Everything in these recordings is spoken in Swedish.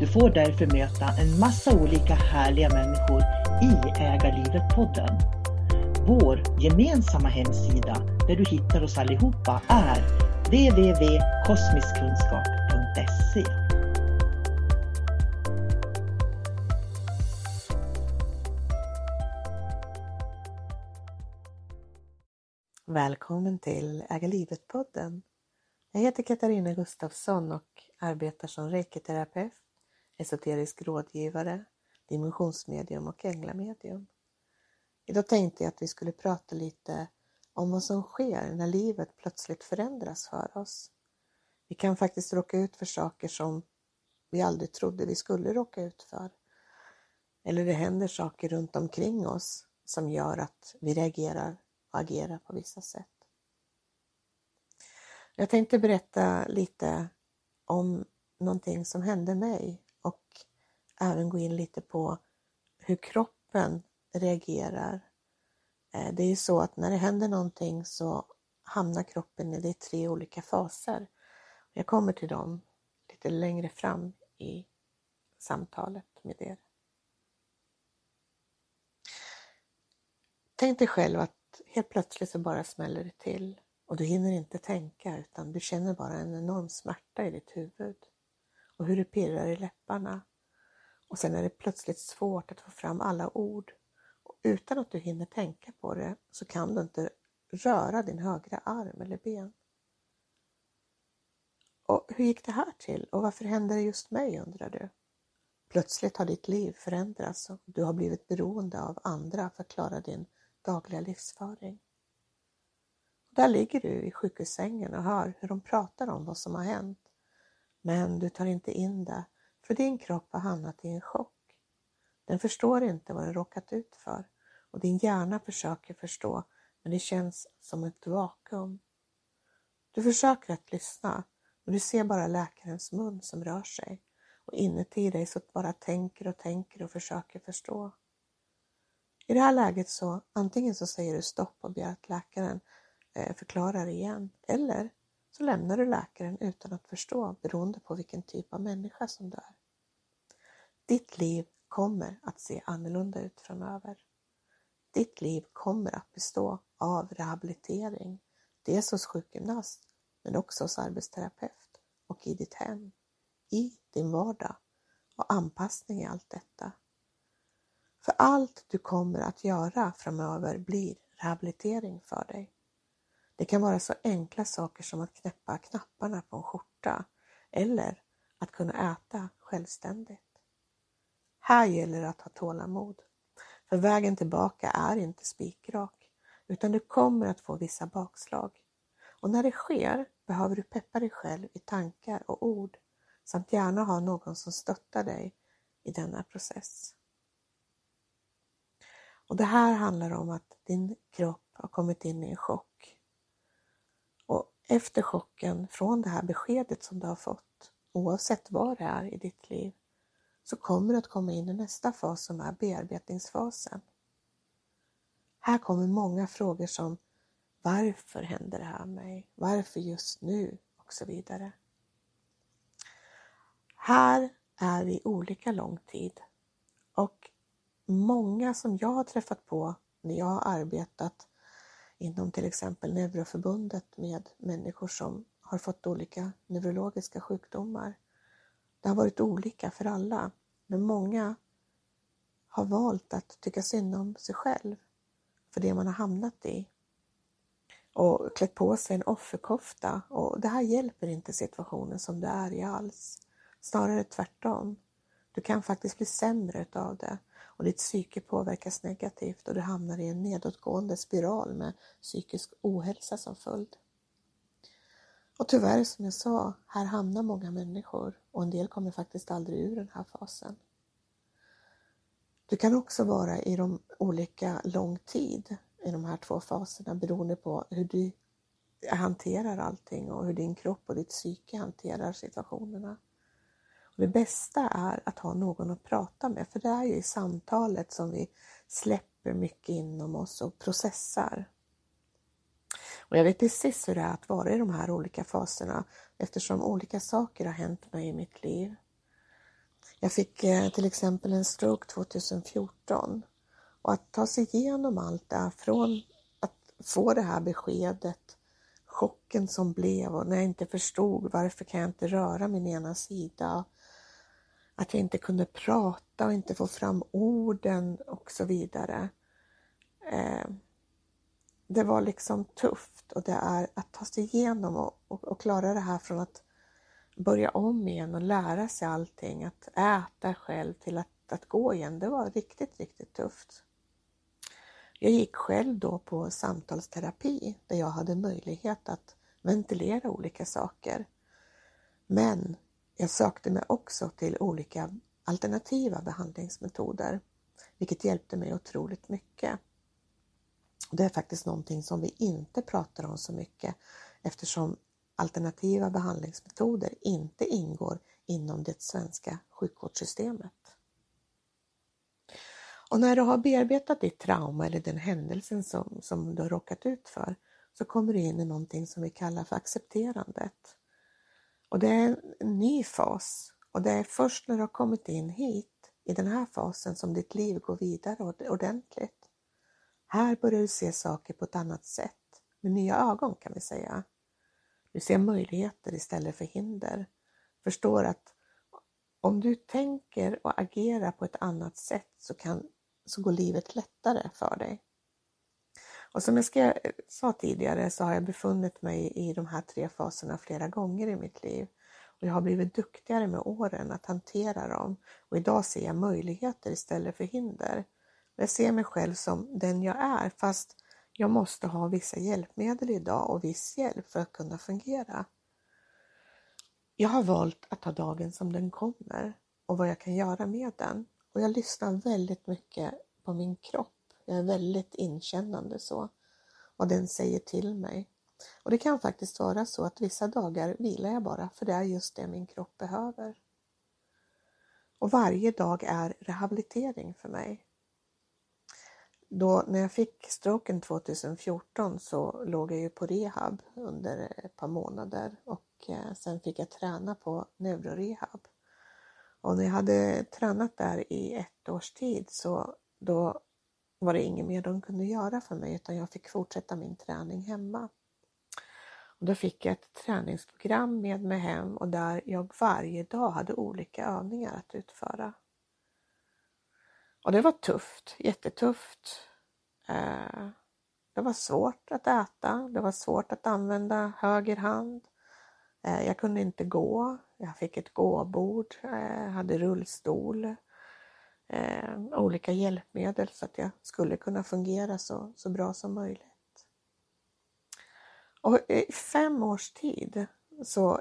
Du får därför möta en massa olika härliga människor i Ägarlivet-podden. Vår gemensamma hemsida där du hittar oss allihopa är www.kosmiskkunskap.se Välkommen till Äga livet-podden. Jag heter Katarina Gustafsson och arbetar som reikiterapeut, esoterisk rådgivare, dimensionsmedium och änglamedium. Idag tänkte jag att vi skulle prata lite om vad som sker när livet plötsligt förändras för oss. Vi kan faktiskt råka ut för saker som vi aldrig trodde vi skulle råka ut för. Eller det händer saker runt omkring oss som gör att vi reagerar och agerar på vissa sätt. Jag tänkte berätta lite om någonting som hände mig och även gå in lite på hur kroppen reagerar. Eh, det är ju så att när det händer någonting så hamnar kroppen i det tre olika faser. Jag kommer till dem lite längre fram i samtalet med er. Tänk dig själv att helt plötsligt så bara smäller det till och du hinner inte tänka utan du känner bara en enorm smärta i ditt huvud och hur det pirrar i läpparna. Och sen är det plötsligt svårt att få fram alla ord. Och utan att du hinner tänka på det så kan du inte röra din högra arm eller ben. Och hur gick det här till och varför hände det just mig undrar du? Plötsligt har ditt liv förändrats och du har blivit beroende av andra för att klara din dagliga livsföring. Och där ligger du i sjukhussängen och hör hur de pratar om vad som har hänt. Men du tar inte in det, för din kropp har hamnat i en chock. Den förstår inte vad den råkat ut för och din hjärna försöker förstå, men det känns som ett vakuum. Du försöker att lyssna, men du ser bara läkarens mun som rör sig och inuti dig så bara tänker och tänker och försöker förstå. I det här läget så antingen så säger du stopp och begär att läkaren eh, förklarar igen eller så lämnar du läkaren utan att förstå beroende på vilken typ av människa som du är. Ditt liv kommer att se annorlunda ut framöver. Ditt liv kommer att bestå av rehabilitering, dels hos sjukgymnast men också hos arbetsterapeut och i ditt hem, i din vardag och anpassning i allt detta. För allt du kommer att göra framöver blir rehabilitering för dig. Det kan vara så enkla saker som att knäppa knapparna på en skjorta eller att kunna äta självständigt. Här gäller det att ha tålamod, för vägen tillbaka är inte spikrak, utan du kommer att få vissa bakslag. Och när det sker behöver du peppa dig själv i tankar och ord samt gärna ha någon som stöttar dig i denna process. Och det här handlar om att din kropp har kommit in i en chock. Efter chocken från det här beskedet som du har fått, oavsett vad det är i ditt liv, så kommer du att komma in i nästa fas som är bearbetningsfasen. Här kommer många frågor som varför händer det här mig? Varför just nu? Och så vidare. Här är vi olika lång tid och många som jag har träffat på när jag har arbetat inom till exempel Neuroförbundet med människor som har fått olika neurologiska sjukdomar. Det har varit olika för alla, men många har valt att tycka synd om sig själv för det man har hamnat i och klätt på sig en offerkofta och det här hjälper inte situationen som det är i alls. Snarare tvärtom. Du kan faktiskt bli sämre utav det och ditt psyke påverkas negativt och du hamnar i en nedåtgående spiral med psykisk ohälsa som följd. Och tyvärr som jag sa, här hamnar många människor och en del kommer faktiskt aldrig ur den här fasen. Du kan också vara i de olika lång tid i de här två faserna beroende på hur du hanterar allting och hur din kropp och ditt psyke hanterar situationerna. Och det bästa är att ha någon att prata med, för det är ju i samtalet som vi släpper mycket inom oss och processar. Och jag vet precis hur det är att vara i de här olika faserna eftersom olika saker har hänt mig i mitt liv. Jag fick eh, till exempel en stroke 2014 och att ta sig igenom allt det från att få det här beskedet, chocken som blev och när jag inte förstod varför kan jag inte röra min ena sida, att jag inte kunde prata och inte få fram orden och så vidare. Eh, det var liksom tufft och det är att ta sig igenom och, och, och, klara det här från att börja om igen och lära sig allting, att äta själv till att, att gå igen. Det var riktigt, riktigt tufft. Jag gick själv då på samtalsterapi där jag hade möjlighet att ventilera olika saker. Men jag sökte mig också till olika alternativa behandlingsmetoder, vilket hjälpte mig otroligt mycket. Det är faktiskt någonting som vi inte pratar om så mycket eftersom alternativa behandlingsmetoder inte ingår inom det svenska sjukvårdssystemet. Och när du har bearbetat ditt trauma eller den händelsen som, som du har råkat ut för så kommer du in i någonting som vi kallar för accepterandet. Och det är en ny fas och det är först när du har kommit in hit i den här fasen som ditt liv går vidare ordentligt. Här börjar du se saker på ett annat sätt, med nya ögon kan vi säga. Du ser möjligheter istället för hinder. Förstår att om du tänker och agerar på ett annat sätt så, kan, så går livet lättare för dig. Och som jag ska, sa tidigare så har jag befunnit mig i de här tre faserna flera gånger i mitt liv. Och jag har blivit duktigare med åren att hantera dem och idag ser jag möjligheter istället för hinder. Jag ser mig själv som den jag är fast jag måste ha vissa hjälpmedel idag och viss hjälp för att kunna fungera. Jag har valt att ta dagen som den kommer och vad jag kan göra med den. Och jag lyssnar väldigt mycket på min kropp jag är väldigt inkännande så. Vad den säger till mig. Och det kan faktiskt vara så att vissa dagar vilar jag bara för det är just det min kropp behöver. Och varje dag är rehabilitering för mig. Då, när jag fick stroken 2014 så låg jag ju på rehab under ett par månader och eh, sen fick jag träna på neurorehab. Och när jag hade tränat där i ett års tid så då var det inget mer de kunde göra för mig utan jag fick fortsätta min träning hemma. Och då fick jag ett träningsprogram med mig hem och där jag varje dag hade olika övningar att utföra. Och det var tufft, jättetufft. Eh, det var svårt att äta, det var svårt att använda höger hand. Eh, jag kunde inte gå, jag fick ett gåbord, eh, jag hade rullstol, Eh, olika hjälpmedel så att jag skulle kunna fungera så, så bra som möjligt. Och i fem års tid så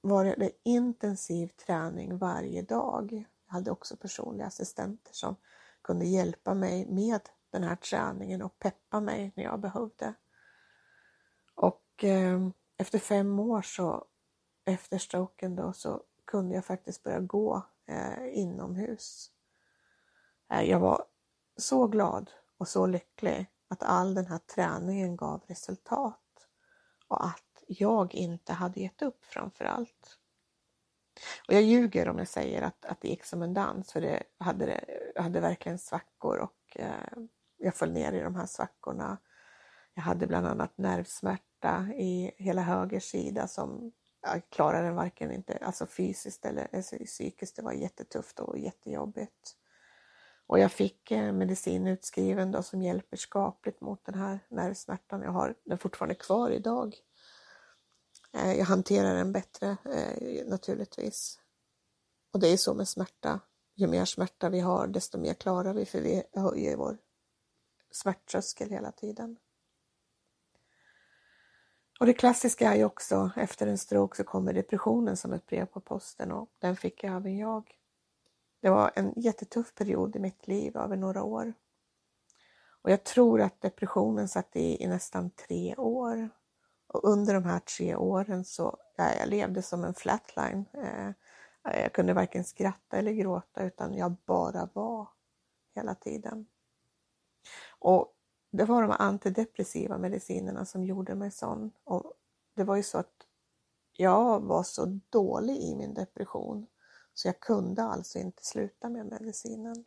var det intensiv träning varje dag. Jag hade också personliga assistenter som kunde hjälpa mig med den här träningen och peppa mig när jag behövde. Och eh, efter fem år så, efter stroken då, så kunde jag faktiskt börja gå eh, inomhus. Eh, jag var så glad och så lycklig att all den här träningen gav resultat och att jag inte hade gett upp framför allt. Och jag ljuger om jag säger att, att det gick som en dans för det hade, det hade verkligen svackor och eh, jag föll ner i de här svackorna. Jag hade bland annat nervsmärta i hela höger sida som jag klarade den varken inte, alltså fysiskt eller alltså psykiskt. Det var jättetufft och jättejobbigt. Och jag fick eh, medicin utskriven då som hjälper skapligt mot den här nervsmärtan. Jag har den fortfarande kvar idag. Eh, jag hanterar den bättre eh, naturligtvis. Och det är så med smärta. Ju mer smärta vi har desto mer klarar vi för vi höjer vår smärttröskel hela tiden. Och det klassiska är ju också efter en stroke så kommer depressionen som ett brev på posten och den fick även jag. Det var en jättetuff period i mitt liv över några år. Och jag tror att depressionen satt i, i nästan tre år. Och under de här tre åren så ja, jag levde som en flatline. Eh, jag kunde varken skratta eller gråta utan jag bara var hela tiden. Och det var de antidepressiva medicinerna som gjorde mig sån. Och det var ju så att jag var så dålig i min depression så jag kunde alltså inte sluta med medicinen.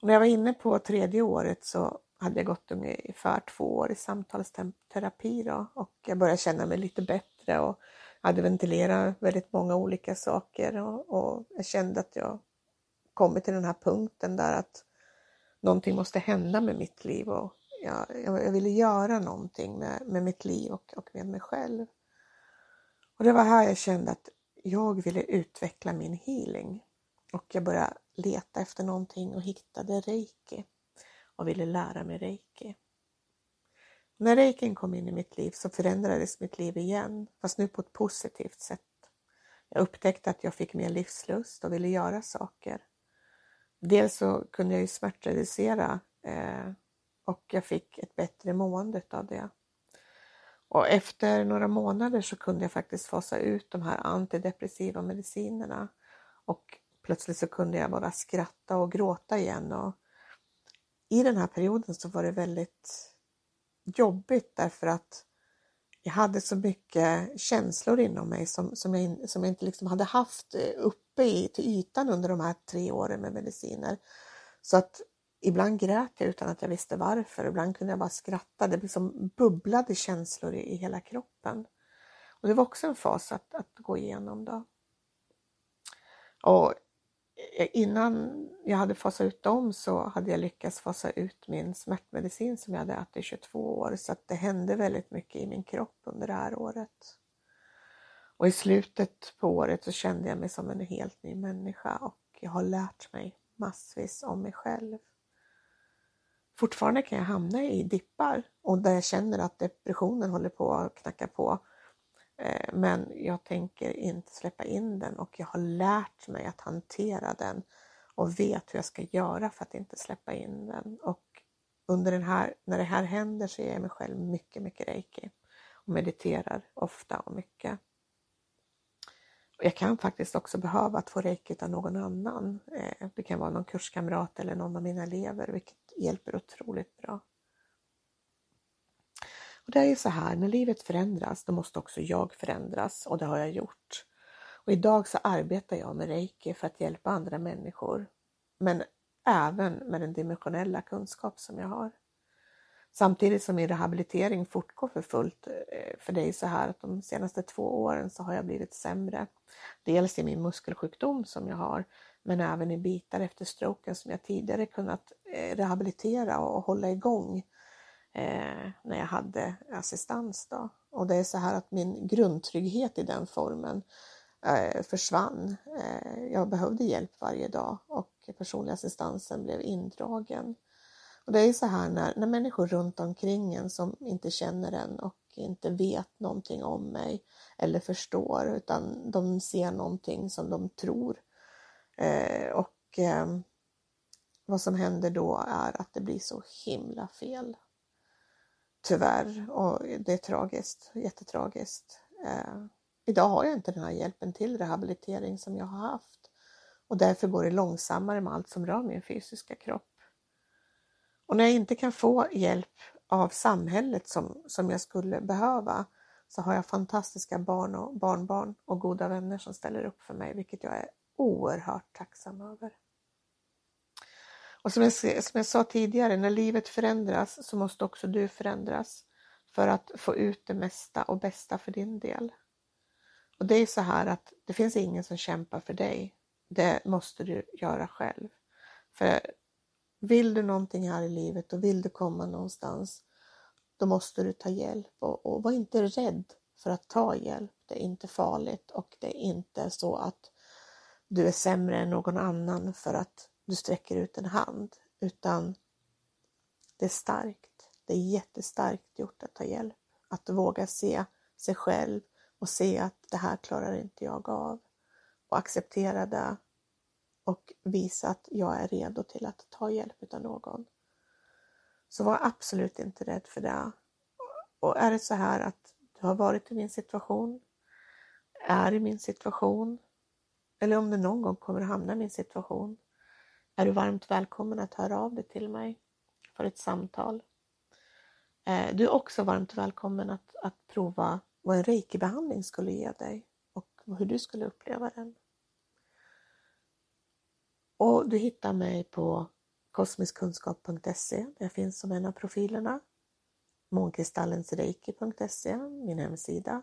Och när jag var inne på tredje året så hade jag gått ungefär två år i samtalsterapi då, och jag började känna mig lite bättre och hade ventilerat väldigt många olika saker och, och jag kände att jag kommit till den här punkten där att någonting måste hända med mitt liv och jag, jag ville göra någonting med, med mitt liv och, och med mig själv. Och det var här jag kände att jag ville utveckla min healing och jag började leta efter någonting och hittade reiki och ville lära mig reiki. När reikin kom in i mitt liv så förändrades mitt liv igen, fast nu på ett positivt sätt. Jag upptäckte att jag fick mer livslust och ville göra saker. Dels så kunde jag ju smärtreducera eh, och jag fick ett bättre mående av det. Och efter några månader så kunde jag faktiskt fasa ut de här antidepressiva medicinerna och plötsligt så kunde jag bara skratta och gråta igen. Och I den här perioden så var det väldigt jobbigt därför att jag hade så mycket känslor inom mig som, som, jag, som jag inte liksom hade haft eh, uppe i, till ytan under de här tre åren med mediciner. Så att ibland grät jag utan att jag visste varför, ibland kunde jag bara skratta. Det liksom bubblade känslor i, i hela kroppen. Och det var också en fas att, att gå igenom då. Och innan jag hade fasat ut dem så hade jag lyckats fasa ut min smärtmedicin som jag hade ätit i 22 år så att det hände väldigt mycket i min kropp under det här året. Och i slutet på året så kände jag mig som en helt ny människa och jag har lärt mig massvis om mig själv fortfarande kan jag hamna i dippar och där jag känner att depressionen håller på att knacka på. Eh, men jag tänker inte släppa in den och jag har lärt mig att hantera den och vet hur jag ska göra för att inte släppa in den. Och under den här, när det här händer så ger jag mig själv mycket, mycket reiki och mediterar ofta och mycket. Jag kan faktiskt också behöva att få reiki av någon annan. Eh, det kan vara någon kurskamrat eller någon av mina elever, vilket hjälper otroligt bra. Och det är ju så här, när livet förändras, då måste också jag förändras och det har jag gjort. Och idag så arbetar jag med reiki för att hjälpa andra människor, men även med den dimensionella kunskap som jag har. Samtidigt som min rehabilitering fortgår för fullt. Eh, för det är så här att de senaste två åren så har jag blivit sämre. Dels i min muskelsjukdom som jag har, men även i bitar efter stroken som jag tidigare kunnat eh, rehabilitera och hålla igång eh, när jag hade assistans. Då. Och det är så här att min grundtrygghet i den formen försvann. Jag behövde hjälp varje dag och personlig assistansen blev indragen. Och det är så här när, när människor runt omkring en som inte känner en och inte vet någonting om mig eller förstår utan de ser någonting som de tror. Eh, och eh, vad som händer då är att det blir så himla fel. Tyvärr, och det är tragiskt, jättetragiskt. Eh, idag har jag inte den här hjälpen till rehabilitering som jag har haft och därför går det långsammare med allt som rör min fysiska kropp. Och när jag inte kan få hjälp av samhället som, som jag skulle behöva så har jag fantastiska barn och barnbarn och goda vänner som ställer upp för mig, vilket jag är oerhört tacksam över. Och som jag, som jag sa tidigare, när livet förändras så måste också du förändras för att få ut det mesta och bästa för din del. Och det är så här att det finns ingen som kämpar för dig. Det måste du göra själv. För vill du någonting här i livet och vill du komma någonstans, då måste du ta hjälp och, och var inte rädd för att ta hjälp. Det är inte farligt och det är inte så att du är sämre än någon annan för att du sträcker ut en hand, utan det är starkt. Det är jättestarkt gjort att ta hjälp, att våga se sig själv och se att det här klarar inte jag av och acceptera det och visa att jag är redo till att ta hjälp av någon. Så var absolut inte rädd för det. Och är det så här att du har varit i min situation, är i min situation, eller om du någon gång kommer att hamna i min situation, är du varmt välkommen att höra av dig till mig för ett samtal. Eh, du är också varmt välkommen att, att prova vad en reikibehandling skulle ge dig och hur du skulle uppleva den. Och du hittar mig på kosmiskkunskap.se, där jag finns som en av profilerna. Månkristallensreiki.se, min hemsida.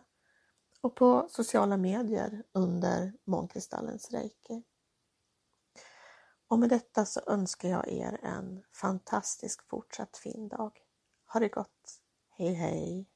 Och på sociala medier under Månkristallens reiki. Och med detta så önskar jag er en fantastisk fortsatt fin dag. Ha det gott! Hej hej!